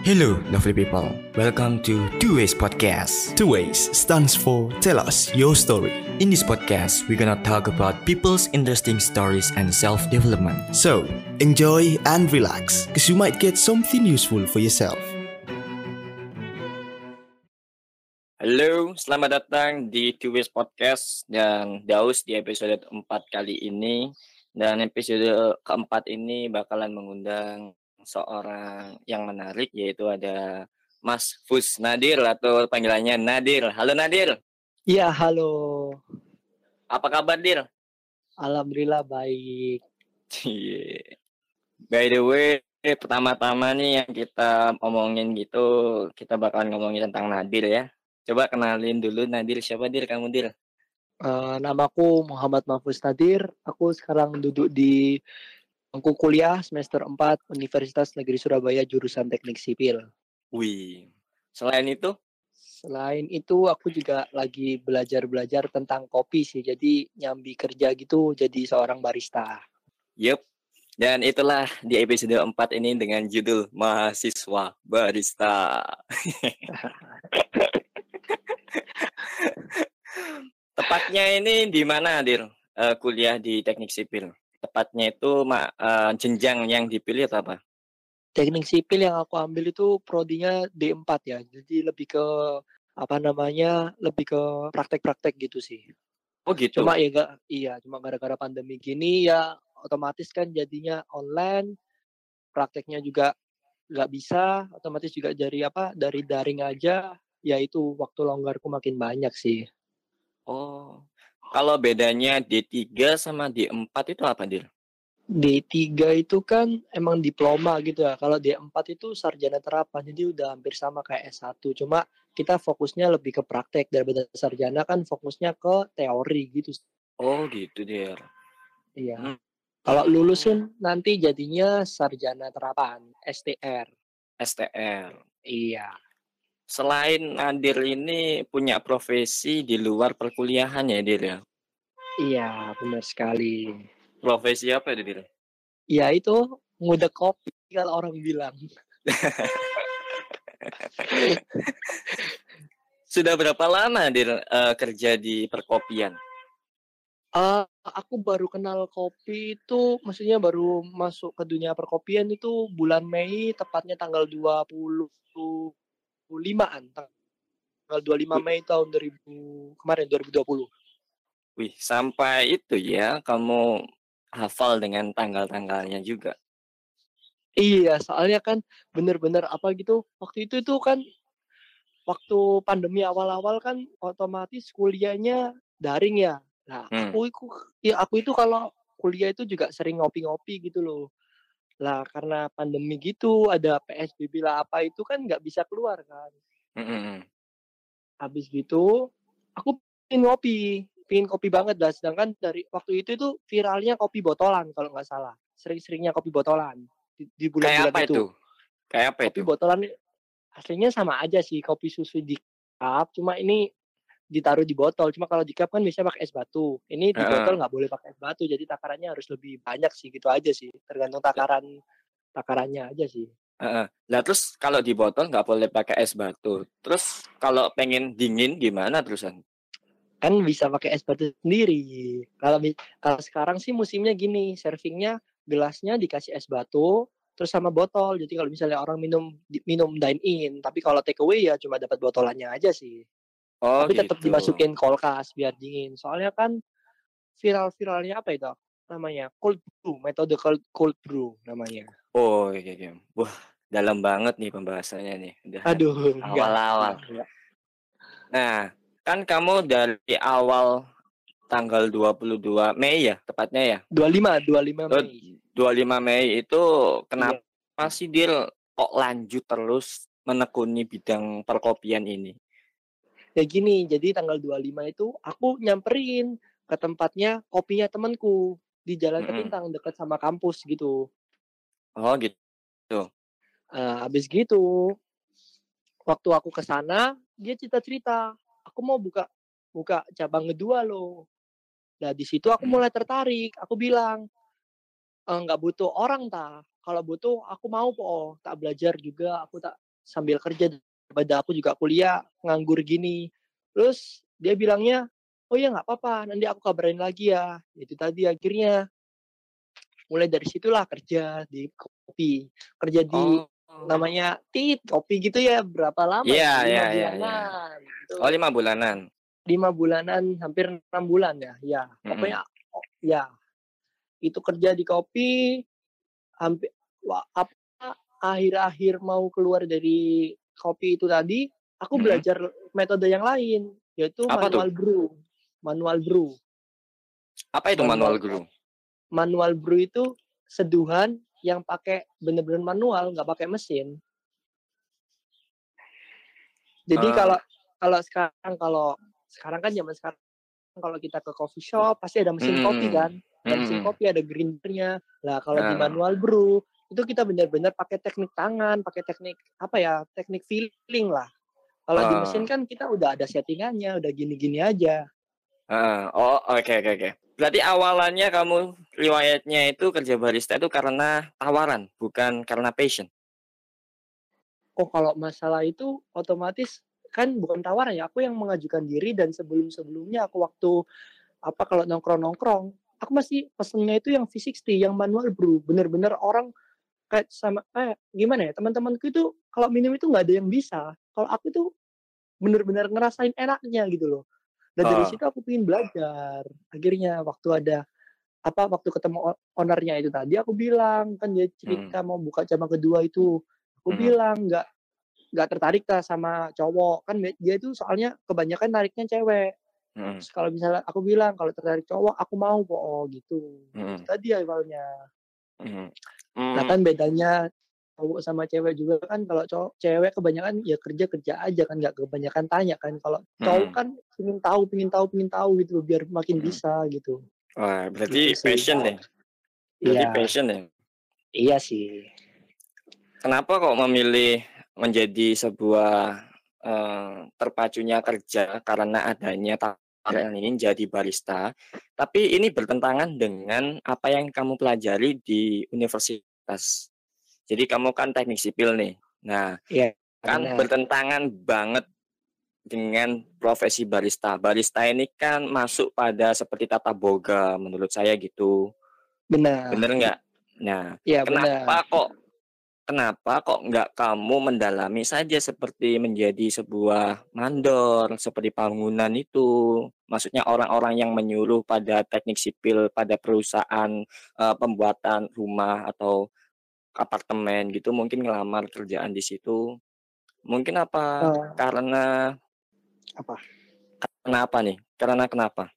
Hello, lovely people. Welcome to Two Ways Podcast. Two Ways stands for Tell Us Your Story. In this podcast, we're gonna talk about people's interesting stories and self-development. So, enjoy and relax, because you might get something useful for yourself. Halo, selamat datang di Two Ways Podcast dan Daus di episode 4 kali ini. Dan episode keempat ini bakalan mengundang seorang yang menarik yaitu ada Mas Fus Nadir atau panggilannya Nadir. Halo Nadir. Iya, halo. Apa kabar Dir? Alhamdulillah baik. Cie. By the way, pertama-tama nih yang kita omongin gitu, kita bakalan ngomongin tentang Nadir ya. Coba kenalin dulu Nadir siapa Dir kamu Dir? Uh, namaku Muhammad Mahfuz Nadir. Aku sekarang duduk di bangku kuliah semester 4 Universitas Negeri Surabaya jurusan Teknik Sipil. Wih. Selain itu? Selain itu aku juga lagi belajar-belajar tentang kopi sih. Jadi nyambi kerja gitu jadi seorang barista. Yup. Dan itulah di episode 4 ini dengan judul Mahasiswa Barista. Tepatnya ini di mana, Dir? Uh, kuliah di Teknik Sipil. Tepatnya itu uh, jenjang yang dipilih atau apa? Teknik Sipil yang aku ambil itu prodinya D4 ya. Jadi lebih ke apa namanya? Lebih ke praktek-praktek gitu sih. Oh gitu. Cuma ya enggak iya, cuma gara-gara pandemi gini ya otomatis kan jadinya online. Prakteknya juga nggak bisa, otomatis juga dari apa? Dari daring aja. Ya itu waktu longgarku makin banyak sih. Oh. Kalau bedanya D3 sama D4 itu apa, Dir? D3 itu kan emang diploma gitu ya. Kalau D4 itu sarjana terapan, jadi udah hampir sama kayak S1. Cuma kita fokusnya lebih ke praktek daripada sarjana kan fokusnya ke teori gitu. Oh gitu, Dir. Iya. Hmm. Kalau lulusin nanti jadinya sarjana terapan, STR. STR. Iya. Selain Nadir ini punya profesi di luar perkuliahan ya, Dir ya? Iya, benar sekali. Profesi apa ya, Dir? Ya itu ngudek kopi kalau orang bilang. Sudah berapa lama Dir uh, kerja di perkopian? Uh, aku baru kenal kopi itu maksudnya baru masuk ke dunia perkopian itu bulan Mei tepatnya tanggal 20 25-an tanggal 25 Mei tahun 2000 kemarin 2020. Wih, sampai itu ya kamu hafal dengan tanggal-tanggalnya juga. Iya, soalnya kan bener-bener apa gitu. Waktu itu tuh kan waktu pandemi awal-awal kan otomatis kuliahnya daring ya. Nah, hmm. aku itu ya aku itu kalau kuliah itu juga sering ngopi-ngopi gitu loh. Lah karena pandemi gitu ada PSBB lah apa itu kan nggak bisa keluar kan. Mm-hmm. Habis gitu aku pingin ngopi, pingin kopi banget lah. Sedangkan dari waktu itu tuh viralnya kopi botolan kalau nggak salah. Sering-seringnya kopi botolan di, di bulan-bulan Kayak apa itu. itu? Kayak apa kopi itu? botolan aslinya sama aja sih kopi susu di cup. Cuma ini ditaruh di botol. Cuma kalau di cup kan biasanya pakai es batu. Ini di uh. botol nggak boleh pakai es batu. Jadi takarannya harus lebih banyak sih gitu aja sih. Tergantung takaran takarannya aja sih. Uh, nah terus kalau di botol nggak boleh pakai es batu. Terus kalau pengen dingin gimana terusan? Kan bisa pakai es batu sendiri. Kalau kalau sekarang sih musimnya gini, servingnya gelasnya dikasih es batu, terus sama botol. Jadi kalau misalnya orang minum minum dine in, tapi kalau take away ya cuma dapat botolannya aja sih. Oh, tapi tetap gitu. dimasukin kulkas biar dingin. Soalnya kan viral-viralnya apa itu? Namanya cold brew, metode cold, cold brew namanya. Oh iya iya. Wah, dalam banget nih pembahasannya nih. Udah Aduh, awal-awal. Nah, kan kamu dari awal tanggal 22 Mei ya, tepatnya ya? 25, 25 Mei. 25 Mei itu kenapa iya. sih Dil kok lanjut terus menekuni bidang perkopian ini? Ya gini jadi tanggal 25 itu aku nyamperin ke tempatnya kopinya temanku di Jalan. Ketintang dekat sama kampus gitu. Oh gitu. Uh, habis gitu waktu aku ke sana dia cerita-cerita aku mau buka buka cabang kedua loh. Nah di situ aku mulai tertarik. Aku bilang nggak e, butuh orang ta kalau butuh aku mau po. Tak belajar juga aku tak sambil kerja daripada aku juga kuliah nganggur gini terus dia bilangnya oh ya nggak apa-apa nanti aku kabarin lagi ya itu tadi akhirnya mulai dari situlah kerja di kopi kerja di Oh. namanya tit kopi gitu ya berapa lama Iya, ya? iya, Lima iya, bulanan gitu. Oh, lima bulanan. lima bulanan hampir enam bulan ya ya Mm-mm. pokoknya oh, ya itu kerja di kopi hampir wah, apa akhir-akhir mau keluar dari kopi itu tadi aku Mm-mm. belajar metode yang lain yaitu Apa tuh? manual brew manual brew Apa itu Manual. manual guru? manual brew itu seduhan yang pakai bener-bener manual nggak pakai mesin jadi Ah. kalau kalau sekarang kalau sekarang kan zaman sekarang kalau kita ke coffee shop pasti ada mesin kopi Hmm. kan ada mesin Mm-mm. kopi ada grindernya lah kalau di Ah. manual brew itu kita benar-benar pakai teknik tangan pakai teknik apa ya teknik feeling lah kalau di Ah. mesin kan kita udah ada settingannya udah gini-gini aja Ah, oh, oke oke oke. Berarti awalannya kamu riwayatnya itu kerja barista itu karena tawaran, bukan karena passion. oh kalau masalah itu otomatis kan bukan tawaran ya aku yang mengajukan diri dan sebelum sebelumnya aku waktu apa kalau nongkrong nongkrong aku masih pesennya itu yang V60 yang manual brew bener-bener orang kayak sama kayak gimana ya teman-temanku itu kalau minum itu nggak ada yang bisa. Kalau aku tuh bener-bener ngerasain enaknya gitu loh. Dan dari Ah. situ aku pengen belajar. Akhirnya waktu ada apa waktu ketemu ownernya itu tadi aku bilang kan dia cerita mau buka cabang kedua itu. Aku Hmm. bilang nggak nggak tertarik lah sama cowok. Kan dia itu soalnya kebanyakan nariknya cewek. Mm, Terus kalau misalnya aku bilang kalau tertarik cowok aku mau kok. Oh, gitu. Mm, Itu tadi awalnya nah Mm, kan bedanya cowok sama cewek juga kan kalau cowok cewek kebanyakan ya kerja kerja aja kan nggak kebanyakan tanya kan kalau cowok Mm. kan ingin tahu ingin tahu ingin tahu gitu biar makin Mm. bisa gitu Wah, berarti Gitu sih. passion deh. Berarti iya passion deh. iya sih Kenapa kok memilih menjadi sebuah eh, terpacunya kerja karena adanya tawaran ini jadi barista, tapi ini bertentangan dengan apa yang kamu pelajari di universitas. Jadi kamu kan teknik sipil nih. Nah, Iya, kan benar. bertentangan banget dengan profesi barista. Barista ini kan masuk pada seperti tata boga menurut saya gitu. benar Bener nggak? Nah, iya benar kenapa kok kenapa kok nggak kamu mendalami saja seperti menjadi sebuah mandor seperti bangunan itu? Maksudnya orang-orang yang menyuruh pada teknik sipil pada perusahaan eh, pembuatan rumah atau apartemen gitu mungkin ngelamar kerjaan di situ. Mungkin apa? Eh, karena apa? Kenapa nih? Karena kenapa?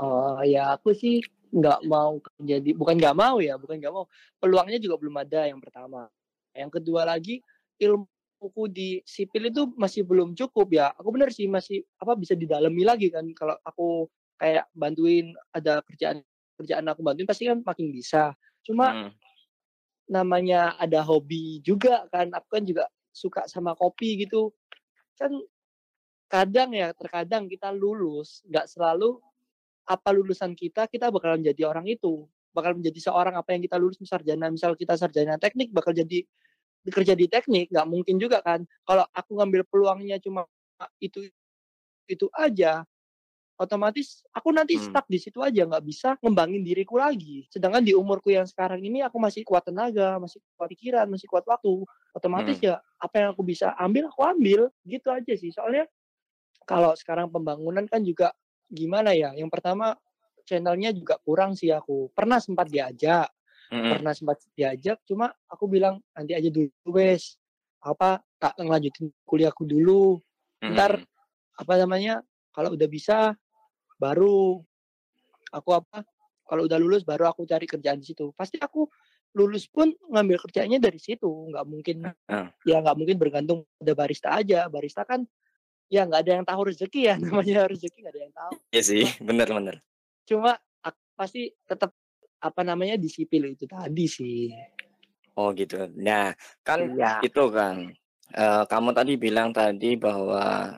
Oh ya aku sih nggak mau jadi bukan nggak mau ya bukan nggak mau. Peluangnya juga belum ada yang pertama yang kedua lagi ilmuku di sipil itu masih belum cukup ya. Aku bener sih masih apa bisa didalami lagi kan. Kalau aku kayak bantuin ada kerjaan kerjaan aku bantuin pasti kan makin bisa. Cuma Hmm, namanya ada hobi juga kan. Aku kan juga suka sama kopi gitu. Kan kadang ya terkadang kita lulus nggak selalu apa lulusan kita kita bakalan jadi orang itu bakal menjadi seorang apa yang kita lulus sarjana misal kita sarjana teknik bakal jadi bekerja di teknik nggak mungkin juga kan. Kalau aku ngambil peluangnya cuma itu itu aja otomatis aku nanti Hmm. stuck di situ aja nggak bisa ngembangin diriku lagi. Sedangkan di umurku yang sekarang ini aku masih kuat tenaga masih kuat pikiran masih kuat waktu otomatis Hmm. ya apa yang aku bisa ambil aku ambil. Gitu aja sih. Soalnya kalau sekarang pembangunan kan juga gimana ya? Yang pertama channelnya juga kurang sih aku. Pernah sempat diajak mm-mm, pernah sempat diajak cuma aku bilang nanti aja dulu wes apa tak ngelanjutin kuliahku dulu. Mm-mm. ntar apa namanya kalau udah bisa baru aku apa kalau udah lulus baru aku cari kerjaan di situ. Pasti aku lulus pun ngambil kerjanya dari situ. Nggak mungkin Ah. ya nggak mungkin bergantung pada barista aja. Barista kan ya nggak ada yang tahu rezeki ya namanya rezeki nggak ada yang tahu. Iya sih bener-bener cuma pasti tetap apa namanya di sipil itu tadi sih Oh gitu. Nah, kan Iya. itu kan. eh, kamu tadi bilang tadi bahwa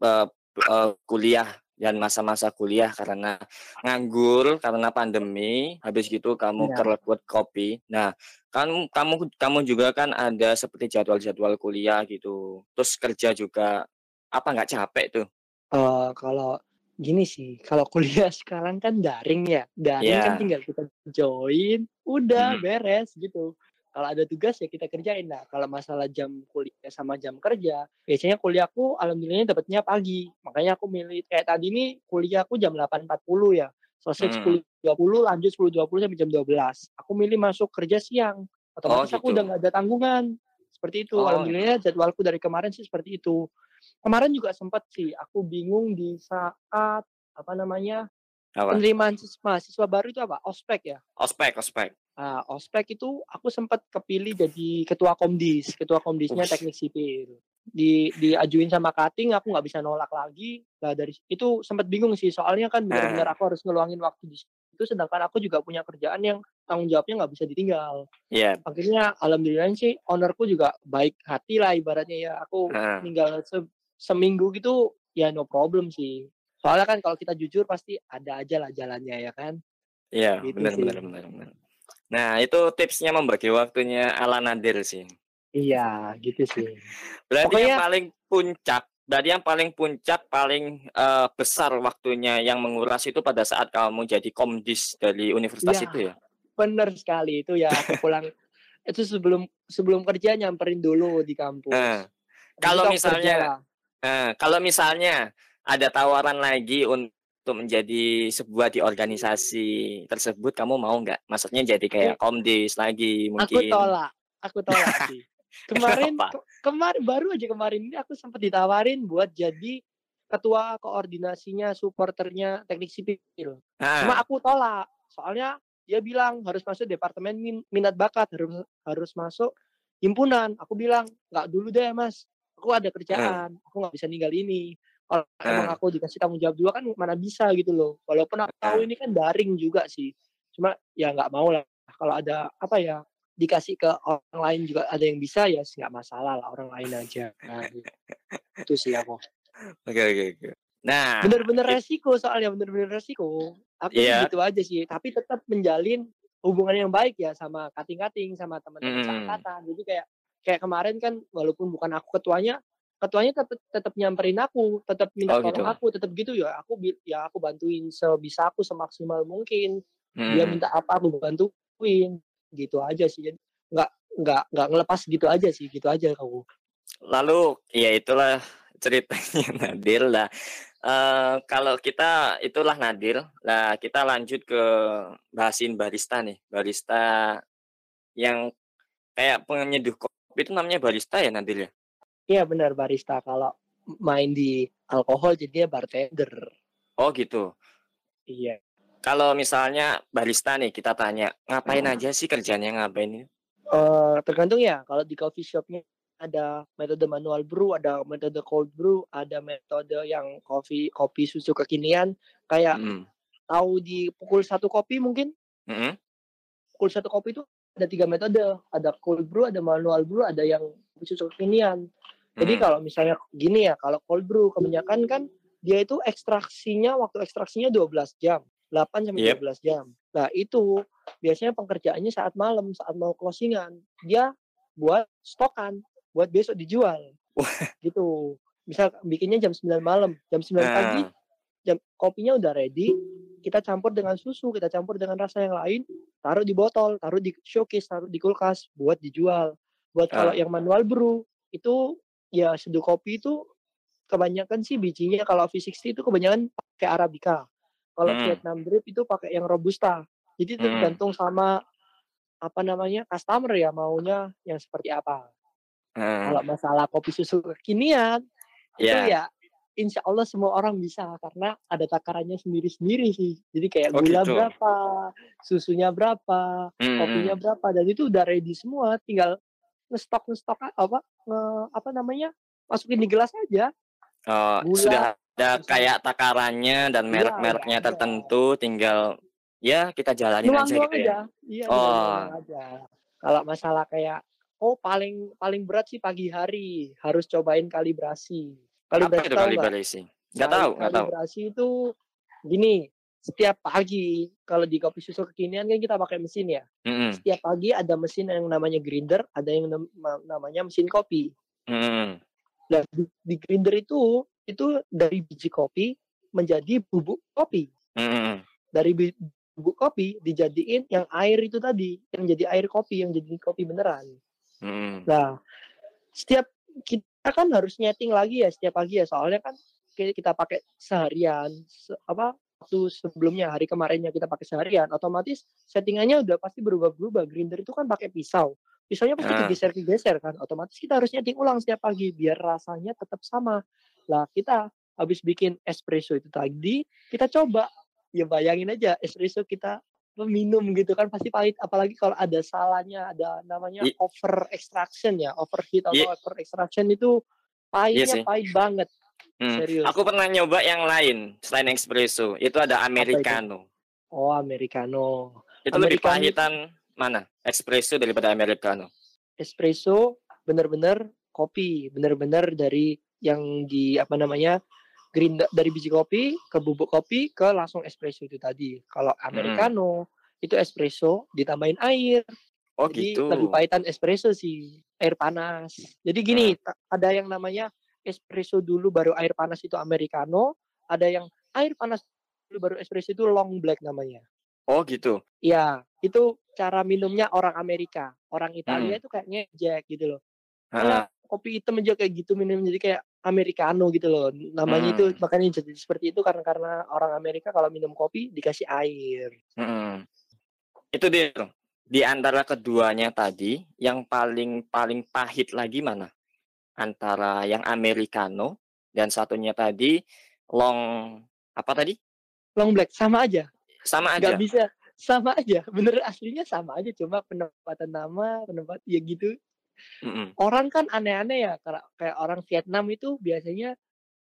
eh, eh, kuliah dan masa-masa kuliah karena nganggur karena pandemi habis gitu kamu kerlet buat kopi nah kan kamu kamu juga kan ada seperti jadwal-jadwal kuliah gitu terus kerja juga apa nggak capek tuh Eh, kalau gini sih, kalau kuliah sekarang kan daring ya, daring kan Iya. tinggal kita join, udah Mhm. beres gitu. Kalau ada tugas ya kita kerjain. Nah, kalau masalah jam kuliah sama jam kerja, biasanya kuliahku alhamdulillahnya dapatnya pagi. Makanya aku milih kayak tadi nih kuliahku jam 8.40 ya. Selesai Hmm. 10.20 lanjut 10.20 sampai jam 12. Aku milih masuk kerja siang. Otomatis aku gitu. udah nggak ada tanggungan. Seperti itu. Oh. Alhamdulillah jadwalku dari kemarin sih seperti itu. Kemarin juga sempat sih aku bingung di saat apa namanya apa? penerimaan sis- mahasiswa baru itu apa? Ospek ya? Ospek ospek. Nah, ospek itu aku sempat kepilih jadi ketua komdis ketua komdisnya Ush. teknik sipil. Di diajuin sama kating aku nggak bisa nolak lagi. Nah dari itu sempat bingung sih soalnya kan benar-benar aku harus ngeluangin waktu di situ sedangkan aku juga punya kerjaan yang tanggung jawabnya nggak bisa ditinggal. Iya. akhirnya alhamdulillah sih ownerku juga baik hati lah ibaratnya ya aku Heeh. tinggal se- seminggu gitu ya no problem sih soalnya kan kalau kita jujur pasti ada aja lah jalannya ya kan Iya, Gitu benar benar benar benar. Nah, itu tipsnya membagi waktunya ala Nadir sih. iya gitu sih Berarti yang Pokoknya- paling puncak, berarti yang paling puncak paling eh, besar waktunya yang menguras itu pada saat kamu jadi komdis dari universitas Iya. itu ya. bener sekali itu ya aku pulang itu sebelum sebelum kerja nyamperin dulu di kampus Nah, Habis kalau misalnya- kerja. Nah, kalau misalnya ada tawaran lagi untuk menjadi sebuah di organisasi tersebut, kamu mau nggak? Maksudnya jadi kayak komdis lagi aku mungkin. tolak aku tolak sih kemarin ke- kemarin baru aja kemarin ini aku sempat ditawarin buat jadi ketua koordinasinya supporternya teknik sipil Cuma Nah, aku tolak. Soalnya dia bilang harus masuk departemen min- minat bakat, harus harus masuk himpunan. Aku bilang nggak dulu deh mas. Aku ada kerjaan, aku nggak bisa ninggal ini. Kalau emang aku dikasih tanggung jawab juga kan mana bisa gitu loh. Walaupun aku tahu ini kan daring juga sih. Cuma ya nggak mau lah. Kalau ada apa ya dikasih ke orang lain juga ada yang bisa ya nggak masalah lah orang lain aja. Nah, itu sih aku. oke oke oke. Nah, bener-bener resiko soalnya bener-bener resiko aku Iya. gitu aja sih tapi tetap menjalin hubungan yang baik ya sama kating-kating sama teman-teman Mm. seangkatan jadi kayak kayak kemarin kan walaupun bukan aku ketuanya ketuanya tetap tetap nyamperin aku tetap minta Oh, tolong gitu. aku tetap gitu ya aku ya aku bantuin sebisa aku semaksimal mungkin. Dia mm, minta apa aku bantuin gitu aja sih. Jadi nggak nggak nggak ngelepas gitu aja sih gitu aja aku. Lalu ya itulah ceritanya Nadir lah. Eh, kalau kita itulah Nadir, lah kita lanjut ke bahasin barista nih, barista yang kayak penyeduh itu namanya barista ya Nadir ya. iya benar barista kalau main di alkohol jadinya bartender Oh gitu. iya Kalau misalnya barista nih kita tanya ngapain aja sih kerjanya ngapain ini? Eh, tergantung ya kalau di coffee shopnya ada metode manual brew ada metode cold brew ada metode yang kopi kopi susu kekinian kayak Mm. tahu di pukul satu kopi mungkin Mm-mm. pukul satu kopi itu ada tiga metode. Ada cold brew ada manual brew ada yang susu kekinian jadi Mm. kalau misalnya gini ya kalau cold brew kebanyakan kan dia itu ekstraksinya waktu ekstraksinya 12 jam. 8 sampai Yep. 12 jam. Nah itu biasanya pengerjaannya saat malam saat mau closingan. Dia buat stokan buat besok dijual. Gitu. Misal bikinnya jam 9 malam jam 9 pagi Nah, jam kopinya udah ready kita campur dengan susu kita campur dengan rasa yang lain taruh di botol taruh di showcase taruh di kulkas buat dijual buat kalau Ah. yang manual brew itu ya seduh kopi itu kebanyakan sih bijinya kalau V60 itu kebanyakan pakai arabica kalau Hmm. Vietnam drip itu pakai yang robusta jadi itu Hmm. tergantung sama apa namanya customer ya maunya yang seperti apa eh, kalau masalah kopi susu kekinian itu ya. Ya insya Allah semua orang bisa karena ada takarannya sendiri-sendiri sih. Jadi kayak Oh, gula gitu. berapa, susunya berapa, Mm-mm. kopinya berapa dan itu udah ready semua. Tinggal ngestok ngestok apa nge- apa namanya masukin di gelas aja. Oh, Gula, sudah ada kayak takarannya dan Iya, merek-mereknya ada. tertentu, tinggal ya kita jalanin aja gitu ya. aja. Iya, Oh. aja. Kalau masalah kayak oh paling paling berat sih pagi hari harus cobain kalibrasi. Apa Kalibrasi itu tahu kali nggak? Kali- tahu, nggak tahu. Kalibrasi itu gini, setiap pagi kalau di kopi susu kekinian kan kita pakai mesin ya. Mm-mm. Setiap pagi ada mesin yang namanya grinder, ada yang nam- ma- namanya mesin kopi. Mm-mm. Nah, di, di grinder itu itu dari biji kopi menjadi bubuk kopi. Mm-mm. Dari bubuk kopi dijadiin yang air itu tadi, yang jadi air kopi, yang jadi kopi beneran. Mm-mm. Nah, setiap kita kan harus nyeting lagi ya setiap pagi ya, soalnya kan ki- kita pakai seharian, se- apa waktu sebelumnya hari kemarinnya kita pakai seharian, otomatis settingannya udah pasti berubah-berubah. Grinder itu kan pakai pisau, pisaunya pasti Ah. kegeser-kegeser kan, otomatis kita harus nyeting ulang setiap pagi biar rasanya tetap sama. Lah kita habis bikin espresso itu tadi, kita coba ya bayangin aja espresso kita minum gitu kan pasti pahit apalagi kalau ada salahnya ada namanya I- over extraction ya overheat atau Iya. over extraction itu pahitnya sih. pahit banget Hmm. serius Aku pernah nyoba yang lain selain espresso. Itu ada americano. oh americano Itu lebih Americano itu- pahitan mana? Espresso daripada americano. espresso bener-bener kopi bener-bener dari yang di apa namanya green dari biji kopi ke bubuk kopi ke langsung espresso itu tadi kalau americano itu espresso ditambahin air Oh Jadi gitu. lebih pahitan espresso sih, air panas. Jadi gini, ta- ada yang namanya espresso dulu baru air panas itu americano, ada yang air panas dulu baru espresso itu long black namanya. Oh gitu. Iya, itu cara minumnya orang Amerika. Orang Hmm. Italia itu kayak ngejek gitu loh. Kayak kopi hitam aja kayak gitu minum jadi kayak americano gitu loh. Namanya itu Hmm. makanya jadi seperti itu karena karena orang Amerika kalau minum kopi dikasih air. mm-mm. Itu dia. Di antara keduanya tadi, yang paling paling pahit lagi mana? Antara yang americano dan satunya tadi long apa tadi? Long black sama aja. Sama nggak aja. bisa sama aja bener aslinya sama aja cuma penempatan nama penempat ya gitu Mm-mm. orang kan aneh-aneh ya kayak orang Vietnam itu biasanya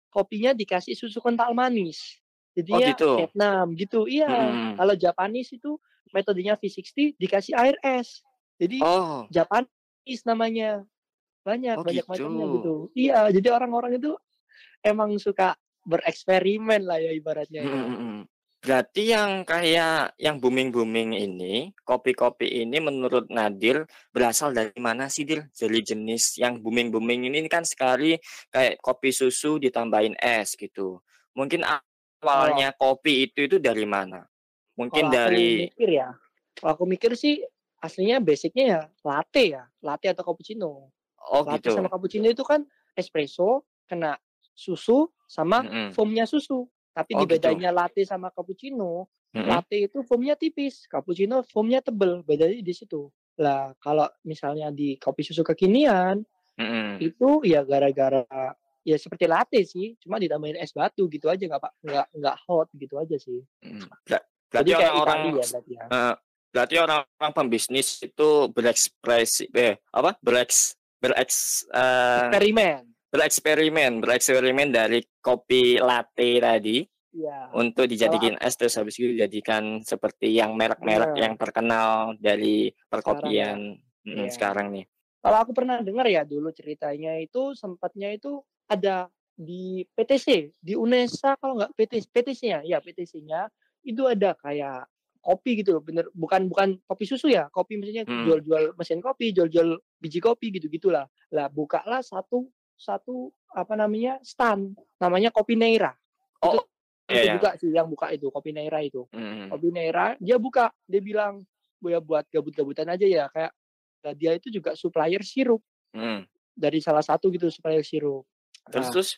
kopinya dikasih susu kental manis jadi Oh, ya gitu. Vietnam gitu iya Mm-mm. kalau Japanese itu metodenya V60 dikasih air es jadi Oh, Japanese namanya banyak Oh, banyak gitu. macamnya gitu iya jadi orang-orang itu emang suka bereksperimen lah ya ibaratnya ya. Mm-mm. Berarti yang kayak yang booming-booming ini, kopi-kopi ini menurut Nadir berasal dari mana sih, Dir? Jadi jenis yang booming-booming ini kan sekali kayak kopi susu ditambahin es gitu. Mungkin awalnya kopi itu itu dari mana? Mungkin Kalau aku dari mikir ya, kalau aku mikir sih aslinya basicnya ya latte ya, latte atau cappuccino. oh latte gitu. sama cappuccino itu kan espresso kena susu sama Mm-mm. foamnya susu. Tapi Oh, gitu. bedanya latte sama cappuccino, Mm-mm. latte itu foamnya tipis, cappuccino foamnya tebel. Bedanya di situ. Lah kalau misalnya di kopi susu kekinian Mm-mm. itu ya gara-gara ya seperti latte sih, cuma ditambahin es batu gitu aja nggak pak nggak nggak hot gitu aja sih. Mm. Ber- Jadi Berarti kayak orang-orang ya berarti ya. Eh, berarti orang-orang pembisnis itu berekspresi eh apa bereks bereks eh, Eksperimen. Bereksperimen bereksperimen dari kopi latte tadi Iya. untuk dijadikan es terus habis itu dijadikan seperti yang merek-merek Benar. yang terkenal dari perkopian mm, Iya. sekarang nih Kalau aku pernah dengar ya dulu ceritanya itu sempatnya itu ada di PTC di UNESA kalau nggak PT PTC-nya ya PTC-nya itu ada kayak kopi gitu loh bener bukan bukan kopi susu ya kopi maksudnya Hmm. jual-jual mesin kopi jual-jual biji kopi gitu gitulah lah bukalah satu satu apa namanya stand namanya kopi Neira. Oh itu iya, iya. buka sih yang buka itu kopi Neira itu. Mm, Kopi Neira dia buka dia bilang ya buat gabut-gabutan aja ya kayak nah, dia itu juga supplier sirup. Mm. dari salah satu gitu supplier sirup. Terus Nah, terus?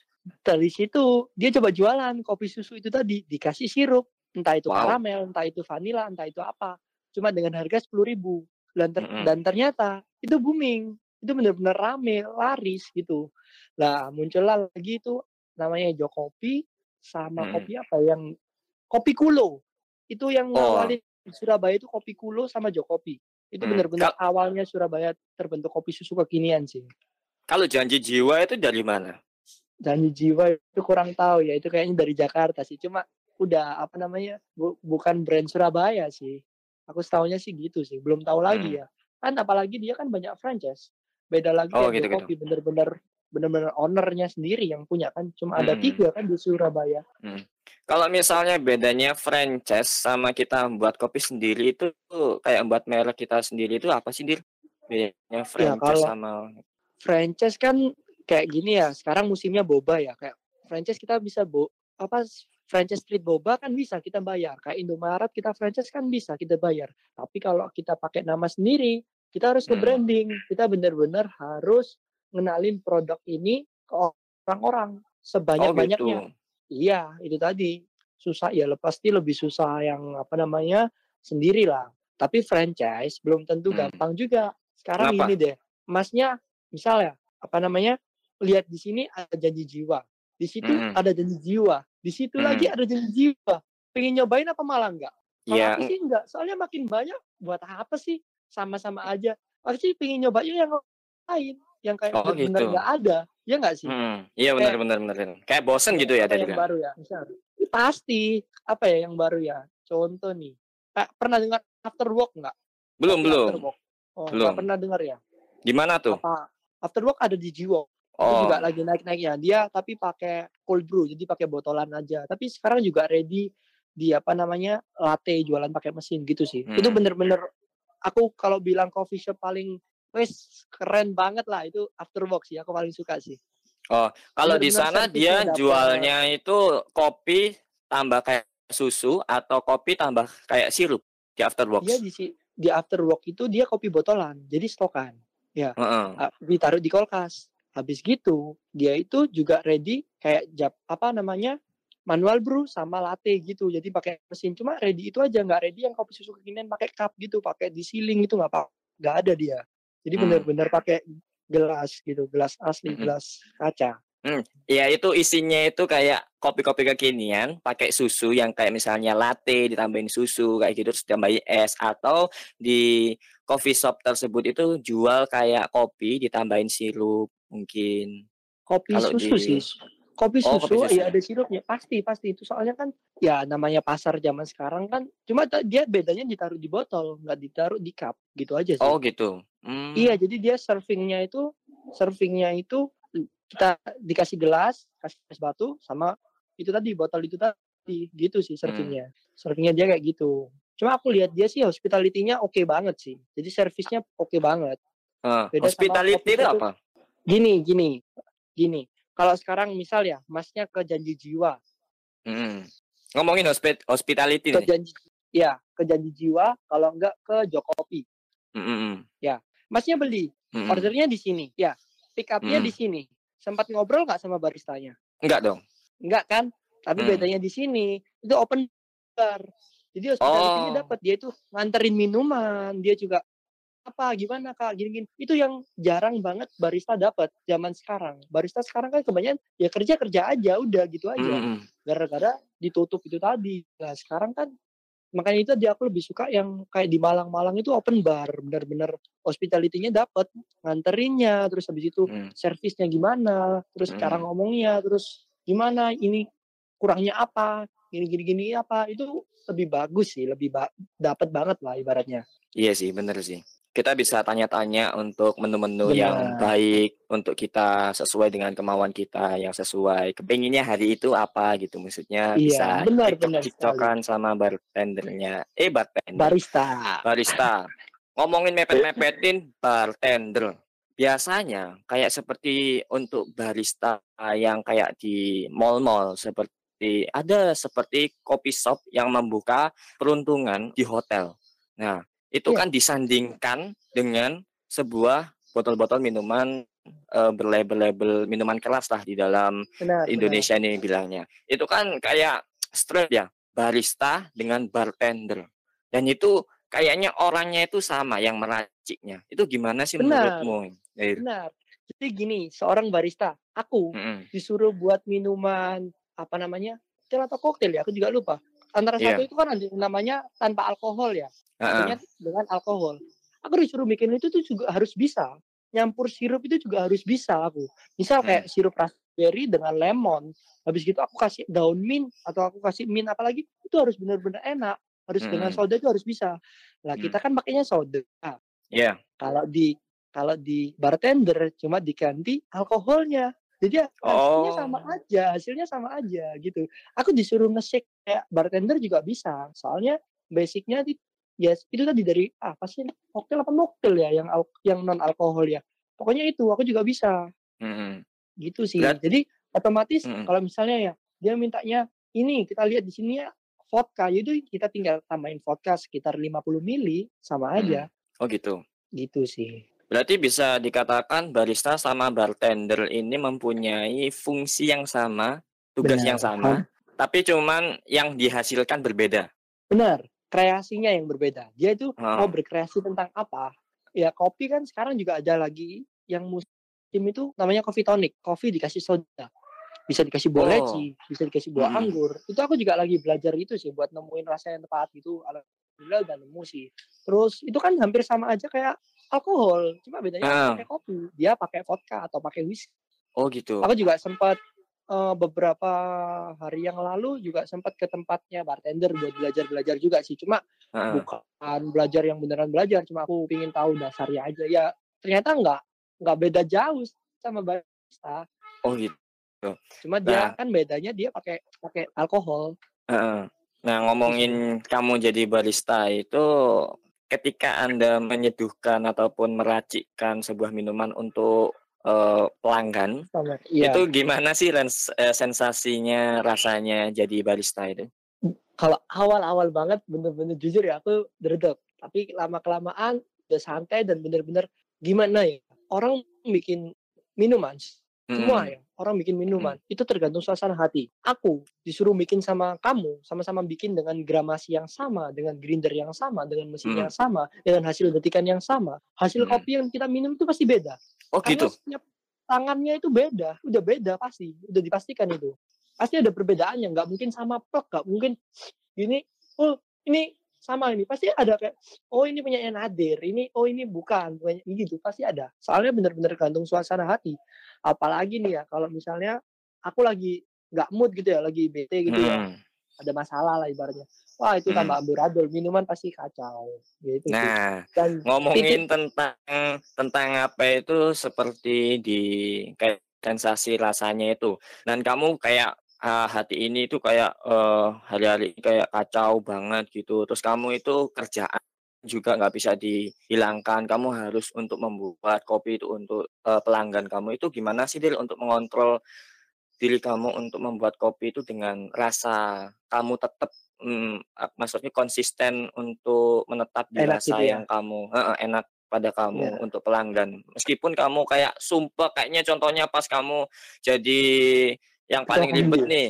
dari situ dia coba jualan kopi susu itu tadi dikasih sirup. Entah itu Wow. karamel entah itu vanila entah itu apa. Cuma dengan harga sepuluh ribu. Dan, ter- Mm-mm. dan ternyata itu booming itu benar-benar rame laris gitu lah muncullah lagi itu namanya Jokopi sama Mm-mm. kopi apa yang kopi kulo itu yang Oh. ngawalin Surabaya itu kopi kulo sama Jokopi itu Hmm. benar-benar awalnya Surabaya terbentuk kopi susu kekinian sih kalau janji jiwa itu dari mana janji jiwa itu kurang tahu ya itu kayaknya dari Jakarta sih cuma udah apa namanya bu- bukan brand Surabaya sih aku setahunya sih gitu sih belum tahu lagi Hmm. ya kan apalagi dia kan banyak franchise Beda lagi Oh, yang gitu-gitu. Jokopi bener-bener bener-bener ownernya sendiri yang punya kan. Cuma ada Hmm. tiga kan di Surabaya. Kalau misalnya bedanya franchise sama kita buat kopi sendiri itu kayak buat merek kita sendiri itu apa sih, Dir? Bedanya franchise kalau- sama Franchise kan kayak gini ya. Sekarang musimnya boba ya. Kayak franchise kita bisa bo apa franchise street boba kan bisa kita bayar. Kayak Indomaret kita franchise kan bisa kita bayar. Tapi kalau kita pakai nama sendiri, kita harus ke Hmm. branding. Kita benar-benar harus ngenalin produk ini ke orang-orang Oh, sebanyak-banyaknya. gitu. Iya, itu tadi. Susah ya, pasti lebih susah yang apa namanya sendiri lah. Tapi franchise belum tentu Hmm. gampang juga. Sekarang Kenapa? gini deh, masnya misalnya apa namanya lihat di sini ada janji jiwa, di situ Hmm. ada janji jiwa, di situ Hmm. lagi ada janji jiwa. Pengen nyobain apa malah enggak? Kalau Iya, sih enggak, soalnya makin banyak buat apa sih? Sama-sama aja. Pasti pengen nyobain yang lain, yang kayak Oh, benar-benar gitu. enggak ada. Ya enggak sih? hmm, iya benar benar benar. Kayak bosen gitu ya tadi yang kan? baru ya misal pasti apa ya yang baru ya contoh nih Kak, pernah dengar after work nggak Belum belum. oh nggak Belum. pernah dengar ya Di mana tuh? apa after work ada di Jiwo itu Oh, juga lagi naik naiknya dia tapi pakai cold brew jadi pakai botolan aja tapi sekarang juga ready di apa namanya latte jualan pakai mesin gitu sih itu Hmm. bener-bener aku kalau bilang coffee shop paling wes keren banget lah itu after work sih aku paling suka sih kalau di sana dia jualnya itu kopi tambah kayak susu atau kopi tambah kayak sirup di afterworks. dia di di after work itu dia kopi botolan jadi stokan Heeh. ah, ditaruh di kulkas. Habis gitu, dia itu juga ready kayak jap apa namanya manual brew sama latte gitu. Jadi pakai mesin cuma ready itu aja nggak ready yang kopi susu kekinian pakai cup gitu, pakai disiling itu nggak apa nggak ada dia. Jadi Hmm. benar-benar pakai gelas gitu, gelas asli, Mm-mm. gelas kaca. Ya itu isinya itu kayak kopi-kopi kekinian pakai susu yang kayak misalnya latte ditambahin susu kayak gitu terus ditambahin es atau di coffee shop tersebut itu jual kayak kopi ditambahin sirup mungkin. Kopi Kalau susu di- sih. Kopi Oh, susu, kopi susu. ya ada sirupnya pasti pasti itu soalnya kan ya namanya pasar zaman sekarang kan cuma dia bedanya ditaruh di botol nggak ditaruh di cup gitu aja sih. Oh gitu. Hmm. Iya, jadi dia servingnya itu servingnya itu kita dikasih gelas, kasih es batu sama itu tadi botol itu tadi gitu sih servingnya. Servingnya dia kayak gitu. Cuma aku lihat dia sih hospitality-nya oke banget sih. Jadi servisnya oke banget. Eh, beda sama hospitality itu apa? Gini, gini, gini. Kalau sekarang misal ya, masnya ke janji jiwa, Hmm. Ngomongin hospit hospitality ke nih. janji, ya ke janji jiwa. Kalau enggak ke Jokopi, Hmm, hmm, hmm. masnya beli, Hmm, hmm. ordernya di sini, ya, pick up-nya Hmm. di sini. Sempat ngobrol nggak sama baristanya? Enggak dong. Enggak kan? Tapi Hmm. bedanya di sini itu open bar. Jadi hospitality-nya Oh. dapat. Dia itu nganterin minuman, dia juga apa gimana Kak gini-gini. Itu yang jarang banget barista dapat zaman sekarang. Barista sekarang kan kebanyakan ya kerja-kerja aja udah gitu Hmm, aja. hmm, hmm. Gara-gara ditutup itu tadi. Nah, sekarang kan makanya itu dia aku lebih suka yang kayak di Malang-Malang itu open bar, benar-benar hospitality-nya dapat, nganterinnya, terus habis itu Hmm. servisnya gimana, terus cara Hmm. ngomongnya, terus gimana ini kurangnya apa, gini gini gini apa, itu lebih bagus sih, lebih ba dapat banget lah ibaratnya. Iya sih, bener sih. Kita bisa tanya-tanya untuk menu-menu yang Benar. baik untuk kita sesuai dengan kemauan kita yang sesuai. Kepinginnya hari itu apa gitu maksudnya Iya, bisa benar, benar cekcokan sama bartendernya. Eh bartender, Barista. barista. Ngomongin mepet-mepetin bartender. Biasanya kayak seperti untuk barista yang kayak di mall-mall seperti ada seperti kopi shop yang membuka peruntungan di hotel. Nah, itu Iya. kan disandingkan dengan sebuah botol-botol minuman eh, berlabel-label minuman keras lah di dalam Benar. Indonesia ini bilangnya. Itu kan kayak straight ya, barista dengan bartender. Dan itu kayaknya orangnya itu sama yang meraciknya. Itu gimana sih Benar. menurutmu? Benar. Jadi gini, seorang barista, aku Mm-mm. disuruh buat minuman apa namanya? Atau koktail ya, aku juga lupa. Antara Iya. satu itu kan ada namanya tanpa alkohol ya. Heeh. satunya dengan alkohol. Aku disuruh bikin itu tuh juga harus bisa. Nyampur sirup itu juga harus bisa aku. Misal kayak Hmm. sirup raspberry dengan lemon. Habis gitu aku kasih daun mint atau aku kasih mint apalagi itu harus benar-benar enak. Harus dengan Hmm. soda itu harus bisa. Lah Hmm. kita kan pakainya soda. Iya. Kalau di Kalau di bartender cuma diganti alkoholnya. Jadi ya hasilnya Oh. sama aja, hasilnya sama aja gitu. Aku disuruh nge-shake kayak bartender juga bisa. Soalnya basicnya di ya itu tadi dari apa sih koktail apa mocktail ya yang yang non alkohol ya. Pokoknya itu aku juga bisa Mm-mm. gitu sih. Jadi otomatis Mm-mm. kalau misalnya ya dia mintanya ini kita lihat di sini ya vodka, jadi kita tinggal tambahin vodka sekitar 50 mili sama aja Oh gitu. gitu sih. Berarti bisa dikatakan barista sama bartender ini mempunyai fungsi yang sama, tugas Benar. yang sama, tapi cuman yang dihasilkan berbeda. Benar, kreasinya yang berbeda. Dia itu Ah. mau berkreasi tentang apa? Ya kopi kan sekarang juga ada lagi yang musim itu namanya coffee tonic. Kopi dikasih soda. Bisa dikasih buah Oh. leci, bisa dikasih buah Mm-mm. anggur. Itu aku juga lagi belajar itu sih buat nemuin rasa yang tepat gitu. Alhamdulillah udah nemu sih. Terus itu kan hampir sama aja kayak alkohol, cuma bedanya Ah. pakai kopi. Dia pakai vodka atau pakai whisky. Oh gitu. Aku juga sempat eh, beberapa hari yang lalu juga sempat ke tempatnya bartender buat belajar-belajar juga sih. Cuma Heeh. bukan belajar yang beneran belajar, cuma aku pingin tahu dasarnya aja. Ya ternyata nggak nggak beda jauh sama barista. Oh gitu. Cuma dia Nah. kan bedanya dia pakai pakai alkohol. Heeh. Nah, ngomongin kamu jadi barista itu ketika Anda menyeduhkan ataupun meracikkan sebuah minuman untuk eh, pelanggan. Iya. itu gimana sih rens- eh, sensasinya, rasanya jadi barista itu? Kalau awal-awal banget bener-bener jujur ya aku dredeg. Tapi lama kelamaan udah santai dan bener-bener gimana ya orang bikin minuman semua Mm-mm. ya orang bikin minuman itu tergantung suasana hati aku disuruh bikin sama kamu sama-sama bikin dengan gramasi yang sama dengan grinder yang sama dengan mesin Hmm. yang sama dengan hasil detikan yang sama hasil Hmm. kopi yang kita minum itu pasti beda Oh karena gitu. setiap tangannya itu beda udah beda pasti udah dipastikan itu pasti ada perbedaannya nggak mungkin sama plek nggak mungkin gini oh ini sama ini pasti ada kayak oh ini punya Nadir ini oh ini bukan punya gitu pasti ada soalnya bener-bener gantung suasana hati apalagi nih ya kalau misalnya aku lagi nggak mood gitu ya lagi bete gitu ya Hmm. ada masalah lah ibaratnya wah itu tambah amburadul minuman pasti kacau gitu sih. Nah, dan ngomongin tentang tentang apa itu seperti di kayak sensasi rasanya itu. Dan kamu kayak ah, hati ini itu kayak eh, hari-hari ini kayak kacau banget gitu. Terus kamu itu kerjaan juga nggak bisa dihilangkan. Kamu harus untuk membuat kopi itu untuk eh, pelanggan kamu itu gimana sih Dil untuk mengontrol diri kamu untuk membuat kopi itu dengan rasa kamu tetap mm, maksudnya konsisten untuk menetap di Enak rasa gitu ya? yang kamu eh, eh, enak pada kamu Iya. untuk pelanggan. Meskipun kamu kayak sumpah kayaknya contohnya pas kamu jadi yang paling ribet nih.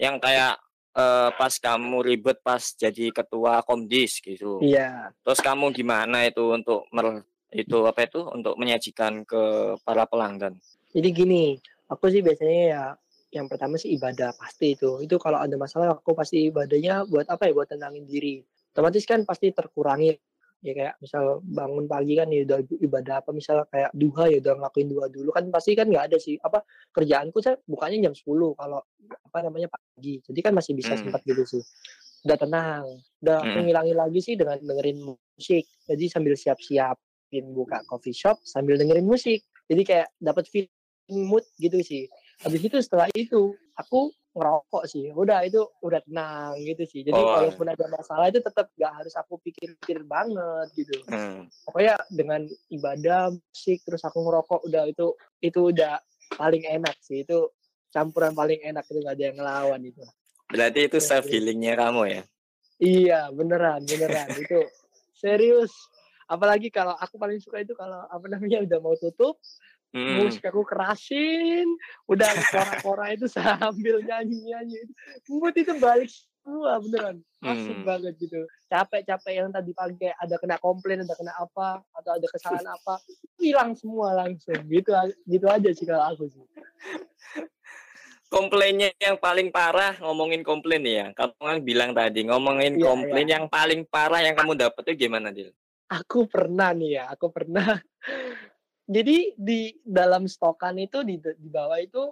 Yang kayak eh, pas kamu ribet pas jadi ketua Komdis gitu. iya Terus kamu gimana itu untuk mer itu apa itu untuk menyajikan ke para pelanggan? Jadi gini, aku sih biasanya ya yang pertama sih ibadah pasti itu. Itu kalau ada masalah aku pasti ibadahnya buat apa ya? Buat tenangin diri. Otomatis kan pasti terkurangi. Ya kayak misal bangun pagi kan ya udah ibadah apa misal kayak duha ya udah ngelakuin duha dulu kan pasti kan nggak ada sih apa kerjaanku saya bukanya jam 10 kalau apa namanya pagi. Jadi kan masih bisa Hmm. sempat gitu sih. Udah tenang. Udah Hmm. aku ngilangin lagi sih dengan dengerin musik. Jadi sambil siap-siap buka coffee shop sambil dengerin musik. Jadi kayak dapat feel mood gitu sih. Habis itu setelah itu aku ngerokok sih. Udah itu udah tenang gitu sih. Jadi Oh. walaupun ada masalah itu tetap gak harus aku pikir-pikir banget gitu. Hmm. Pokoknya dengan ibadah, musik terus aku ngerokok udah itu itu udah paling enak sih. Itu campuran paling enak itu gak ada yang ngelawan itu. Berarti itu Iya, self healingnya kamu ya? Iya, beneran, beneran itu serius. Apalagi kalau aku paling suka itu kalau apa namanya udah mau tutup, Hmm. musik aku kerasin, udah kora-kora itu sambil nyanyi-nyanyi. Mood itu balik semua beneran. Asik Hmm. banget gitu. Capek-capek yang tadi pagi ada kena komplain, ada kena apa, atau ada kesalahan apa, hilang semua langsung. Gitu gitu aja sih kalau aku sih. Komplainnya yang paling parah ngomongin komplain ya. Kamu kan bilang tadi ngomongin Iya, komplain yang paling parah yang kamu dapat itu gimana, Dil? Aku pernah nih ya, aku pernah. Jadi di dalam stokan itu di di bawah itu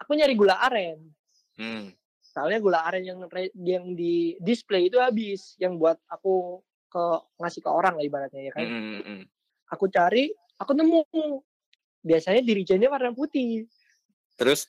aku nyari gula aren. Hmm. soalnya gula aren yang yang di display itu habis yang buat aku ke ngasih ke orang lah ibaratnya ya kan Hmm, hmm, hmm. aku cari aku nemu biasanya dirijennya warna putih. Terus?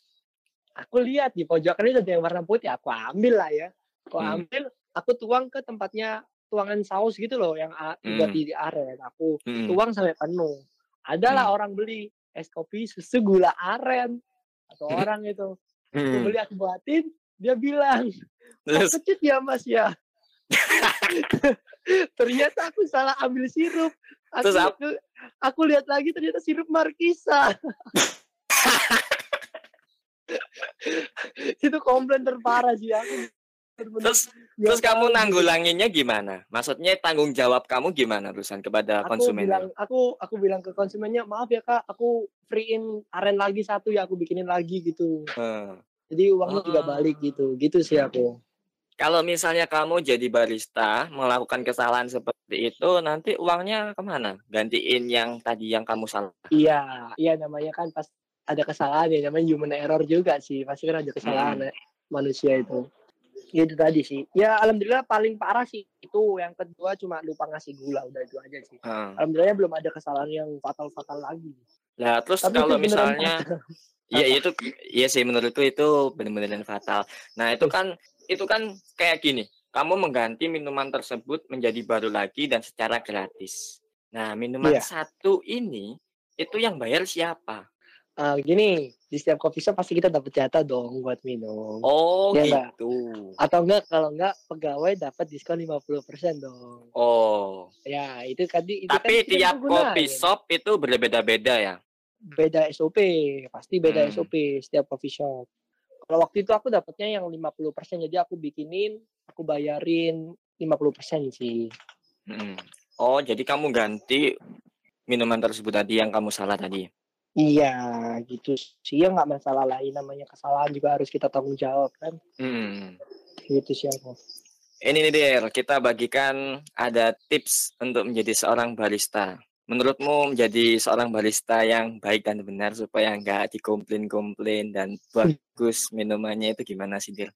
Aku lihat di pojokan itu ada yang warna putih, aku ambil lah ya. Aku Hmm. ambil, aku tuang ke tempatnya tuangan saus gitu loh yang buat Hmm. di aren. Aku Hmm. tuang sampai penuh. Adalah Hmm. orang beli es kopi susu gula aren. Satu orang itu. Aku Hmm. beli aku buatin, dia bilang, Terus? "Kok kecut ya mas ya? ternyata aku salah ambil sirup. Aku, Terus aku, aku lihat lagi ternyata sirup markisa. itu komplain terparah sih aku. Terus nggak terus kamu nanggulanginnya gimana? Maksudnya tanggung jawab kamu gimana terusan kepada aku konsumen? bilang aku aku bilang ke konsumennya maaf ya kak aku freein aren lagi satu ya aku bikinin lagi gitu Hmm. jadi uangnya juga Ah. balik gitu gitu sih aku Kalau misalnya kamu jadi barista melakukan kesalahan seperti itu, nanti uangnya ke mana? Gantiin yang tadi yang kamu salah. iya iya namanya kan pas ada kesalahan ya namanya human error juga sih pasti kan ada kesalahan ya, manusia itu Ya, itu tadi sih ya alhamdulillah paling parah sih itu yang kedua cuma lupa ngasih gula udah itu aja sih Hmm. alhamdulillah belum ada kesalahan yang fatal fatal lagi Lah terus Tapi kalau misalnya. Iya itu iya sih menurutku itu benar-benar fatal. Nah itu kan itu kan kayak gini, kamu mengganti minuman tersebut menjadi baru lagi dan secara gratis. Nah minuman Iya. satu ini itu yang bayar siapa? Ah, gini di setiap coffee shop pasti kita dapat jatah dong buat minum Oh Mbak. gitu. atau enggak kalau enggak pegawai dapat diskon 50% dong Oh ya itu kan di- itu tapi kan tiap gunain. shop itu berbeda-beda ya. beda SOP pasti beda Hmm. SOP setiap coffee shop kalau waktu itu aku dapatnya yang 50% jadi aku bikinin aku bayarin 50% sih Mm. Oh jadi kamu ganti minuman tersebut tadi yang kamu salah tadi. Iya gitu sih ya nggak masalah lain namanya kesalahan juga harus kita tanggung jawab kan Mm. gitu sih aku Ini nih Der, kita bagikan ada tips untuk menjadi seorang barista. Menurutmu menjadi seorang barista yang baik dan benar supaya nggak dikomplain-komplain dan bagus minumannya itu gimana sih Der?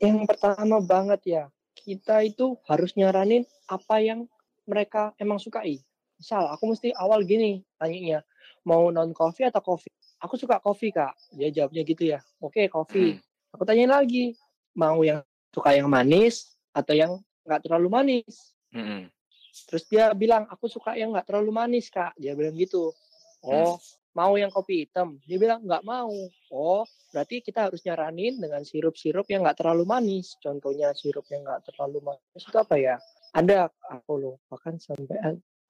yang pertama banget ya kita itu harus nyaranin apa yang mereka emang sukai misal aku mesti awal gini tanyanya mau non coffee atau coffee? Aku suka coffee kak. Dia jawabnya gitu ya. Oke coffee. Aku tanyain lagi mau yang suka yang manis atau yang nggak terlalu manis? Mm-mm. terus dia bilang aku suka yang nggak terlalu manis kak. Dia bilang gitu. Oh mau yang kopi hitam? Dia bilang nggak mau. Oh berarti kita harus nyaranin dengan sirup-sirup yang nggak terlalu manis. Contohnya sirup yang nggak terlalu manis itu apa ya? Ada aku loh bahkan sampai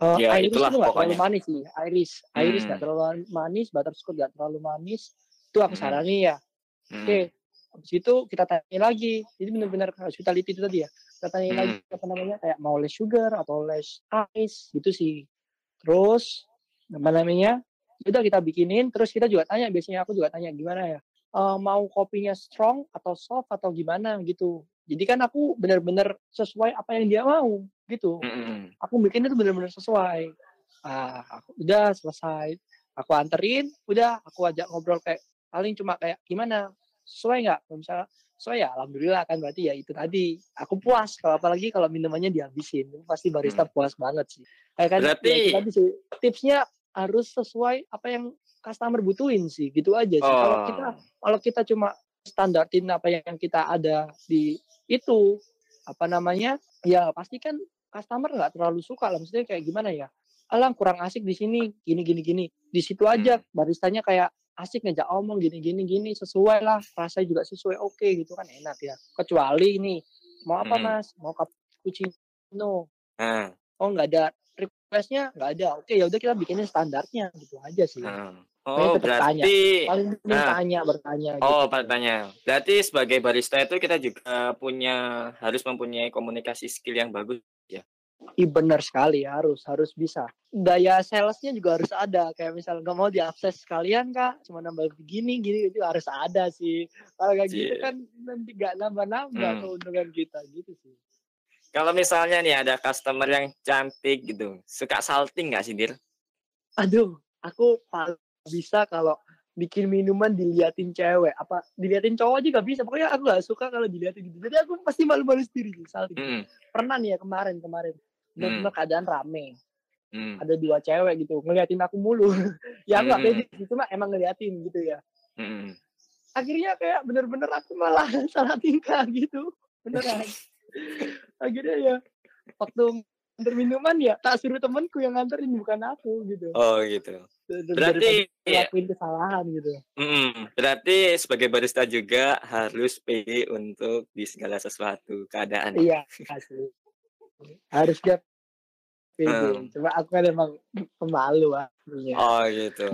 uh, Ya, iris itulah itu nggak terlalu manis sih iris iris Hmm. nggak terlalu manis butterscotch nggak terlalu manis itu aku Hmm. saranin ya Mm. Oke, habis itu kita tanya lagi. Jadi benar-benar hospitality itu tadi ya. Kita tanya Hmm. lagi apa namanya kayak mau less sugar atau less ice gitu sih. Terus apa namanya? Udah kita bikinin. Terus kita juga tanya. Biasanya aku juga tanya gimana ya? eh, mau kopinya strong atau soft atau gimana gitu. Jadi kan aku benar-benar sesuai apa yang dia mau gitu. Mm-mm. Aku bikin itu benar-benar sesuai. Ah, aku, udah selesai. Aku anterin, udah aku ajak ngobrol kayak paling cuma kayak gimana sesuai nggak? Kalau misalnya sesuai ya alhamdulillah kan berarti ya itu tadi. Aku puas kalau apalagi kalau minumannya dihabisin. Pasti barista puas banget sih. Kayak kan ya Berarti- tadi sih. Tipsnya harus sesuai apa yang customer butuhin sih, gitu aja sih. Kalau Oh. kita kalau kita cuma standartin apa yang kita ada di itu. Apa namanya? Ya pasti kan customer nggak terlalu suka lah. Maksudnya kayak gimana ya? Alang kurang asik di sini gini gini gini. Di situ aja baristanya kayak asik ngejak omong gini gini gini sesuai lah. Rasanya juga sesuai oke gitu kan. Enak ya. Kecuali ini mau apa Hmm. mas? Mau cappuccino. Nah, oh nggak ada requestnya nggak ada. Oke ya udah kita bikinin standarnya gitu aja sih. Nah. Oh, tetap tanya. berarti paling penting Nah. tanya bertanya Oh, gitu. bertanya. Berarti sebagai barista itu kita juga punya harus mempunyai komunikasi skill yang bagus. Ih, benar sekali harus harus bisa daya salesnya juga harus ada kayak misal nggak mau diakses sekalian kak cuma nambah begini gini itu harus ada sih kalau kayak gitu Iya. kan nanti nggak nambah nambah Hmm. keuntungan kita gitu sih Kalau misalnya nih ada customer yang cantik gitu, suka salting nggak sih, Dir? aduh aku paling bisa kalau bikin minuman diliatin cewek. Apa diliatin cowok juga bisa. Pokoknya aku nggak suka kalau diliatin gitu. Jadi aku pasti malu-malu sendiri misal Mm-mm. pernah nih ya kemarin kemarin. Benar-benar keadaan rame. Hmm. ada dua cewek gitu ngeliatin aku mulu. Ya aku nggak Hmm. pede sih, cuma emang ngeliatin gitu ya. Mm-mm. akhirnya kayak bener-bener aku malah salah tingkah gitu. Beneran. Akhirnya ya waktu nganter minuman ya tak suruh temanku yang nganterin bukan aku gitu Oh gitu. Berarti daripada ngelakuin kesalahan gitu mm, berarti sebagai barista juga harus pede untuk di segala sesuatu keadaan. iya asli harus dia pede Hmm. cuma aku kan emang pemalu aslinya Oh gitu.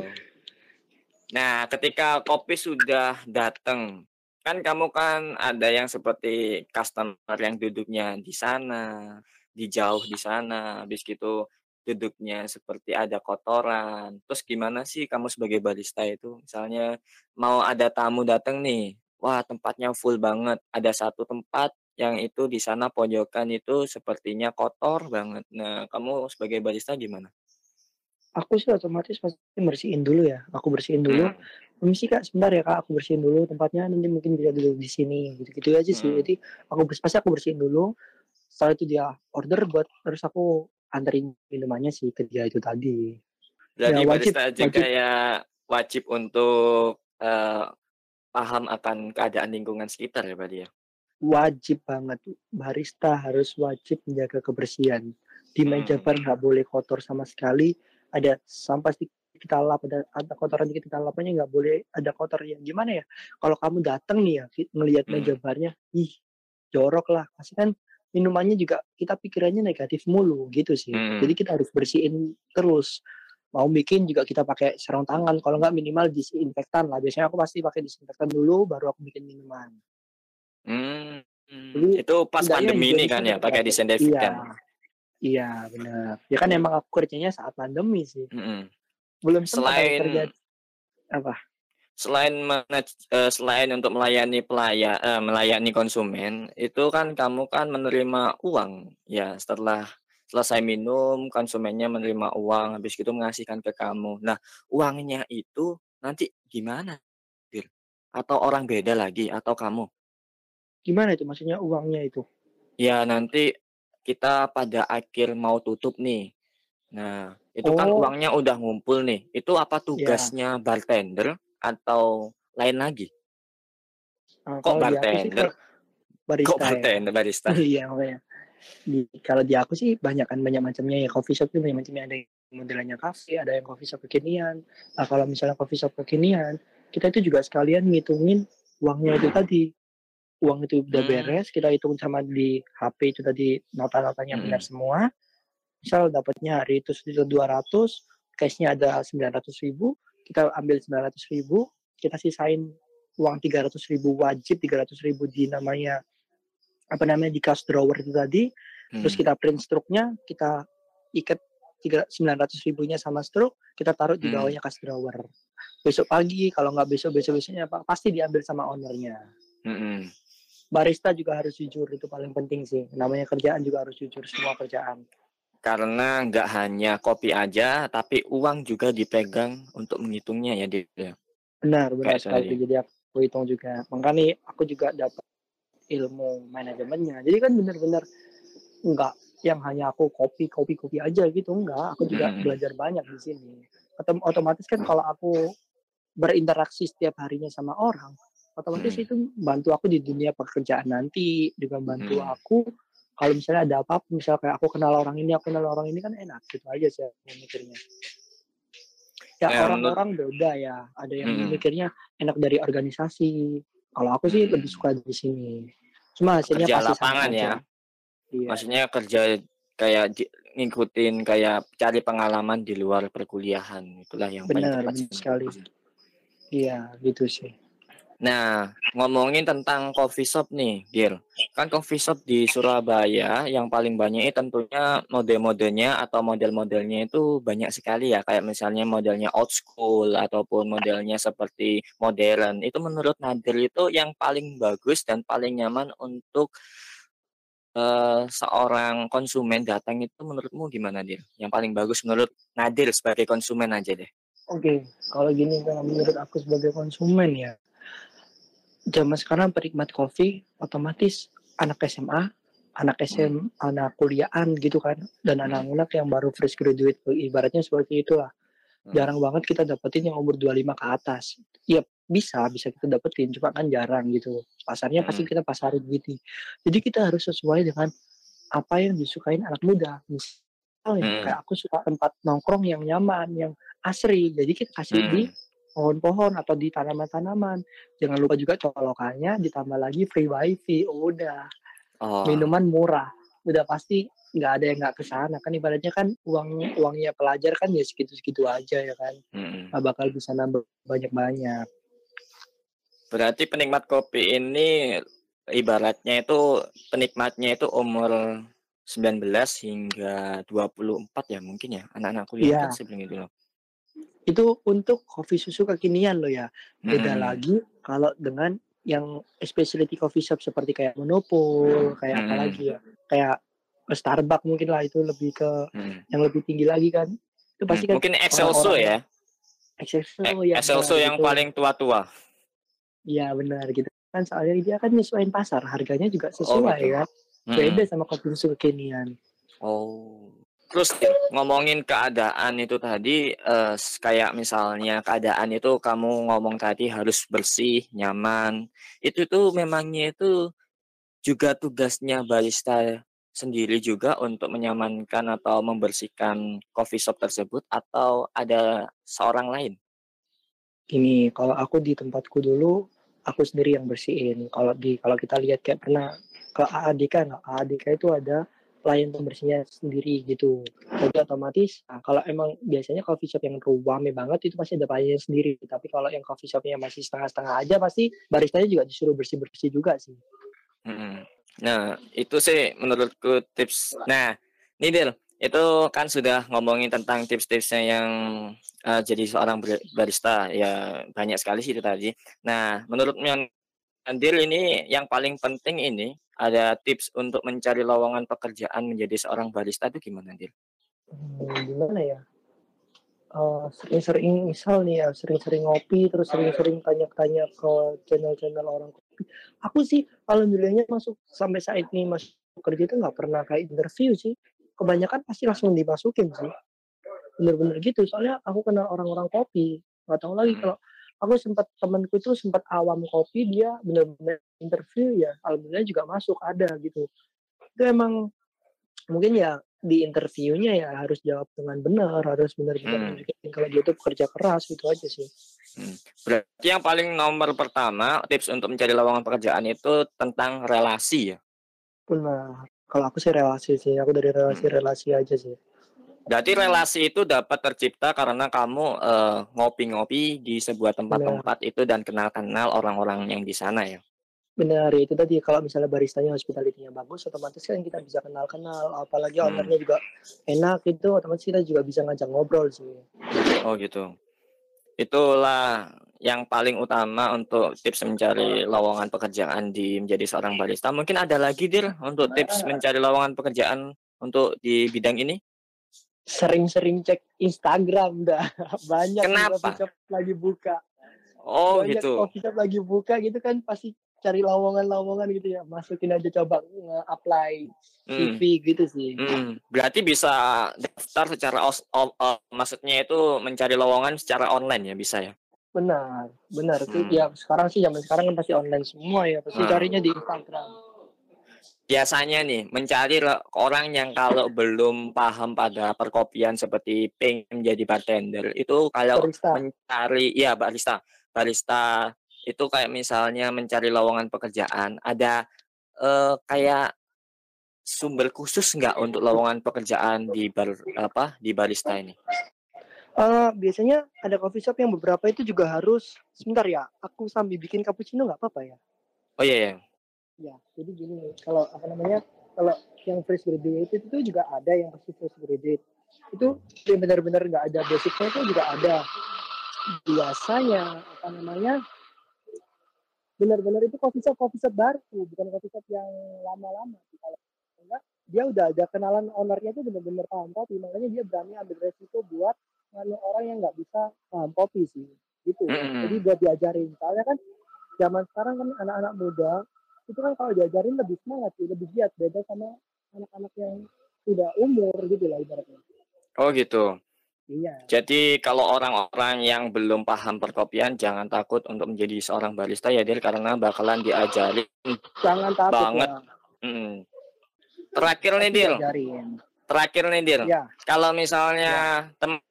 Nah, ketika kopi sudah datang, kan kamu kan ada yang seperti customer yang duduknya di sana, di jauh di sana, habis gitu duduknya seperti ada kotoran. Terus gimana sih kamu sebagai barista itu? Misalnya mau ada tamu datang nih, wah tempatnya full banget. Ada satu tempat yang itu di sana pojokan itu sepertinya kotor banget. Nah, kamu sebagai barista gimana? aku sih otomatis pasti bersihin dulu ya aku bersihin dulu Hmm. permisi kak sebentar ya kak aku bersihin dulu tempatnya nanti mungkin bisa duduk di sini gitu gitu aja sih Hmm. jadi aku pasti aku bersihin dulu setelah itu dia order buat terus aku anterin minumannya sih ke dia itu tadi Jadi Ya, wajib, barista juga wajib. ya wajib untuk eh, paham akan keadaan lingkungan sekitar ya berarti ya. wajib banget barista harus wajib menjaga kebersihan di meja Hmm. bar nggak boleh kotor sama sekali ada sampah sedikit kita lap ada, ada kotoran dikit kita lapanya nggak boleh ada kotor yang gimana ya kalau kamu datang nih ya ngelihat Hmm. meja barnya ih jorok lah pasti kan minumannya juga kita pikirannya negatif mulu gitu sih Hmm. jadi kita harus bersihin terus mau bikin juga kita pakai sarung tangan kalau nggak minimal disinfektan lah biasanya aku pasti pakai disinfektan dulu baru aku bikin minuman Hmm. Jadi, Itu pas Hendaknya pandemi ini kan ya pakai disinfektan. Iya, iya benar. Ya kan emang aku kerjanya saat pandemi sih. Mm-mm. Belum Selain kerja apa? Selain manaj- eh, selain untuk melayani pelaya eh, melayani konsumen, itu kan kamu kan menerima uang ya setelah selesai minum konsumennya menerima uang habis itu mengasihkan ke kamu. Nah, uangnya itu nanti gimana? Atau orang beda lagi atau kamu? Gimana itu maksudnya uangnya itu? Ya nanti kita pada akhir mau tutup nih. Nah, itu kan Oh. uangnya udah ngumpul nih. Itu apa Ya. tugasnya bartender atau lain lagi? Nah, Kok sih bartender? kalau barista Kok ya. bartender barista? iya makanya. Di, kalau di aku sih banyak kan banyak macamnya ya coffee shop itu banyak macamnya ada yang modelannya cafe, ada yang coffee shop kekinian. Nah kalau misalnya coffee shop kekinian, kita itu juga sekalian ngitungin uangnya itu tadi. Uang itu udah Hmm. beres, kita hitung sama di HP itu tadi nota-notanya benar Hmm. semua. Misal dapatnya hari itu sudah 200, cashnya ada 900 ribu, kita ambil 900 ribu, kita sisain uang 300 ribu wajib, 300 ribu di namanya apa namanya di cash drawer itu tadi, terus Hmm. kita print struknya, kita ikat tiga 900 ribunya sama struk, kita taruh di Hmm. bawahnya cash drawer. Besok pagi, kalau nggak besok besok besoknya pasti diambil sama ownernya. Mm-mm. Barista juga harus jujur itu paling penting sih. Namanya kerjaan juga harus jujur semua kerjaan. Karena nggak hanya kopi aja, tapi uang juga dipegang untuk menghitungnya ya, Dir. ya? Benar, benar Kayak sekali. Jadi aku hitung juga. Makanya aku juga dapat ilmu manajemennya. Jadi kan benar-benar enggak yang hanya aku kopi kopi kopi aja gitu enggak. Aku juga Mm-mm. belajar banyak di sini. Otom- Otomatis kan kalau aku berinteraksi setiap harinya sama orang, otomatis Mm. itu bantu aku di dunia pekerjaan nanti, juga bantu Mm. aku kalau misalnya ada apa-apa, misal kayak aku kenal orang ini, aku kenal orang ini kan enak gitu aja sih mikirnya. Ya Eh, menurut- orang-orang beda ya. Ada yang Mm-mm. mikirnya enak dari organisasi. Kalau aku sih Mm. lebih suka di sini. Cuma hasilnya Kerja pasti lapangan ya. Iya. Maksudnya kerja kayak di- ngikutin kayak cari pengalaman di luar perkuliahan. Itulah yang paling Benar, tepat sekali. Iya, gitu sih. Nah, ngomongin tentang coffee shop nih, Gil. Kan coffee shop di Surabaya yang paling banyak itu tentunya mode-modenya atau model-modelnya itu banyak sekali ya. Kayak misalnya modelnya old school ataupun modelnya seperti modern. Itu menurut Nadir itu yang paling bagus dan paling nyaman untuk eh, seorang konsumen datang itu menurutmu gimana, Dir? Yang paling bagus menurut Nadir sebagai konsumen aja deh. Oke, kalau gini menurut aku sebagai konsumen ya, zaman sekarang penikmat kopi otomatis anak SMA anak SM, anak kuliahan gitu kan, dan Hmm. anak-anak yang baru fresh graduate, ibaratnya seperti itulah. Hmm. Jarang banget kita dapetin yang umur 25 ke atas. Iya bisa, bisa kita dapetin, cuma kan jarang gitu. Pasarnya pasti Hmm. kita pasarin gitu. Jadi kita harus sesuai dengan apa yang disukain anak muda. Misalnya Hmm. kayak aku suka tempat nongkrong yang nyaman, yang asri. Jadi kita kasih di Hmm. Pohon-pohon atau di tanaman-tanaman. Jangan lupa juga colokannya ditambah lagi free wifi. Udah Oh. minuman murah. Udah pasti nggak ada yang nggak ke sana kan ibaratnya kan uang uangnya pelajar kan ya segitu-segitu aja ya kan. Nggak bakal bisa nambah banyak-banyak. Berarti penikmat kopi ini ibaratnya itu penikmatnya itu umur 19 hingga 24 ya mungkin ya anak-anak kuliah Iya. kan sebelum itu loh. Itu untuk kopi susu kekinian loh ya. Beda Mm-mm. lagi kalau dengan yang specialty coffee shop seperti kayak Monopol, kayak apa Mm-mm. lagi ya? Kayak Starbucks mungkin lah itu lebih ke Mm. yang lebih tinggi lagi kan. Itu pasti Mm, kan Mungkin Excelso ya. Excelso ya. Excelso yang gitu. paling tua-tua. Iya benar gitu kan soalnya dia kan nyesuaiin pasar harganya juga sesuai gitu. kan Mm-mm. beda sama kopi susu kekinian Oh. Terus ngomongin keadaan itu tadi s- kayak misalnya keadaan itu kamu ngomong tadi harus bersih, nyaman. Itu tuh memangnya itu juga tugasnya barista sendiri juga untuk menyamankan atau membersihkan coffee shop tersebut atau ada seorang lain? ini kalau aku di tempatku dulu aku sendiri yang bersihin kalau di kalau kita lihat kayak pernah ke AADK nah AADK itu ada pelayan pembersihnya sendiri gitu jadi otomatis nah, kalau emang biasanya coffee shop yang rame banget itu pasti ada pelayannya sendiri tapi kalau yang coffee shopnya masih setengah-setengah aja pasti baristanya juga disuruh bersih-bersih juga sih Mm-mm. Nah, itu sih menurutku tips. Nah, nih Dil, itu kan sudah ngomongin tentang tips-tipsnya yang eh, jadi seorang bar- barista. Ya, banyak sekali sih itu tadi. Nah, menurut Mion Dil ini yang paling penting ini ada tips untuk mencari lowongan pekerjaan menjadi seorang barista itu gimana, Dil? Hmm, gimana ya? Eh, sering-sering misal nih ya, sering-sering ngopi, terus sering-sering tanya-tanya ke channel-channel orang kopi. Aku sih alhamdulillahnya masuk sampai saat ini masuk kerja itu nggak pernah kayak interview sih. Kebanyakan pasti langsung dimasukin sih. Bener-bener gitu. Soalnya aku kenal orang-orang kopi. Nggak tahu lagi Hmm. kalau aku sempat temanku itu sempat awam kopi dia bener-bener interview ya. Alhamdulillah juga masuk ada gitu. Itu emang mungkin ya di interviewnya ya harus jawab dengan benar harus benar-benar Hmm. kalau dia tuh kerja keras gitu aja sih Berarti yang paling nomor pertama tips untuk mencari lowongan pekerjaan itu tentang relasi ya. benar kalau aku sih relasi sih aku dari relasi-relasi aja sih Berarti relasi itu dapat tercipta karena kamu eh, ngopi-ngopi di sebuah tempat-tempat itu dan kenal-kenal orang-orang yang di sana ya. benar ya itu tadi kalau misalnya baristanya hospitality-nya bagus otomatis kan kita bisa kenal-kenal apalagi Hmm. ownernya juga enak itu otomatis kita juga bisa ngajak ngobrol sih Oh gitu. Itulah yang paling utama untuk tips mencari lowongan pekerjaan di menjadi seorang barista. Mungkin ada lagi Dir untuk tips mencari lowongan pekerjaan untuk di bidang ini? Sering-sering cek Instagram dah banyak Kenapa? coffee shop lagi buka Oh banyak gitu. coffee shop lagi buka gitu kan pasti cari lowongan-lowongan gitu ya masukin aja coba Hmm. CV gitu sih Hmm, berarti bisa daftar secara os, o- o- maksudnya itu mencari lowongan secara online ya bisa ya? benar benar Hmm. ya sekarang sih zaman sekarang kan pasti online semua ya pasti Hmm. carinya di Instagram Biasanya nih mencari orang yang kalau belum paham pada perkopian seperti pengen menjadi bartender itu kalau barista mencari ya barista barista itu kayak misalnya mencari lowongan pekerjaan ada eh, kayak sumber khusus nggak untuk lowongan pekerjaan di bar apa di barista ini? Eh, biasanya ada coffee shop yang beberapa itu juga harus sebentar ya aku sambil bikin cappuccino nggak apa-apa ya Oh iya ya. Ya jadi gini kalau apa namanya kalau yang fresh graduate itu juga ada yang pasti fresh graduate. Itu yang benar-benar nggak ada basicnya itu juga ada. Biasanya apa namanya benar-benar itu coffee shop coffee shop baru bukan coffee shop yang lama-lama. Kalau enggak dia udah ada kenalan ownernya itu benar-benar paham kopi makanya dia berani ambil resiko buat nganu orang yang nggak bisa paham kopi sih gitu. Jadi buat diajarin. Soalnya kan zaman sekarang kan anak-anak muda itu kan kalau diajarin lebih semangat sih, lebih giat beda sama anak-anak yang sudah umur gitu lah ibaratnya. Oh gitu. Iya. Jadi kalau orang-orang yang belum paham perkopian jangan takut untuk menjadi seorang barista ya Del karena bakalan diajarin Jangan takut Banget. ya. Mm. Terakhir nih Diajarin. terakhir nih Dil. Ya. Kalau misalnya tem-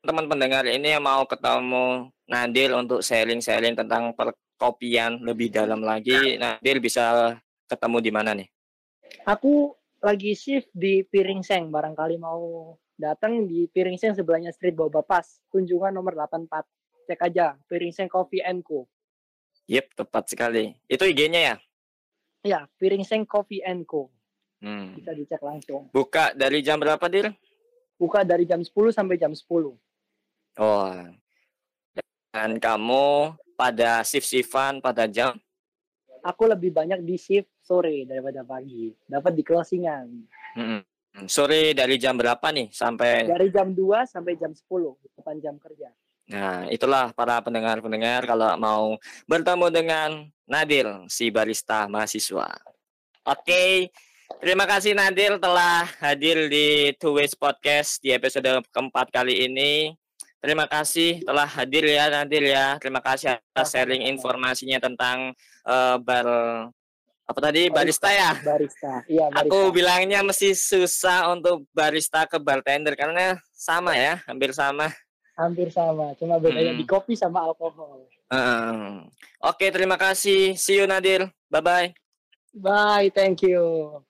teman pendengar ini yang mau ketemu Nadil untuk sharing-sharing tentang perkopian lebih dalam lagi, Nadil bisa ketemu di mana nih? Aku lagi shift di Piring Seng, barangkali mau datang di Piring Seng sebelahnya Street Boba Pas, kunjungan nomor 84. Cek aja, Piring Seng Coffee and Co. Yep, tepat sekali. Itu IG-nya ya? Ya, Piring Seng Coffee and Co. Hmm. Bisa dicek langsung. Buka dari jam berapa, Dil? Buka dari jam 10 sampai jam 10. Oh. Dan kamu pada shift-shiftan pada jam Aku lebih banyak di shift sore daripada pagi. Dapat di closingan. Mm-mm. sore dari jam berapa nih sampai Dari jam 2 sampai jam 10, 8 jam kerja. Nah, itulah para pendengar-pendengar kalau mau bertemu dengan Nadil, si barista mahasiswa. Oke, terima kasih Nadil telah hadir di Two Ways Podcast di episode keempat kali ini. Terima kasih telah hadir ya Nadil ya. Terima kasih atas sharing informasinya tentang eh, bar apa tadi barista ya. Barista. Iya, barista. Aku bilangnya mesti susah untuk barista ke bartender karena sama ya, hampir sama. Hampir sama, cuma bedanya Hmm. di kopi sama alkohol. Heeh. Oke, terima kasih. See you Nadir. Bye bye. Bye, thank you.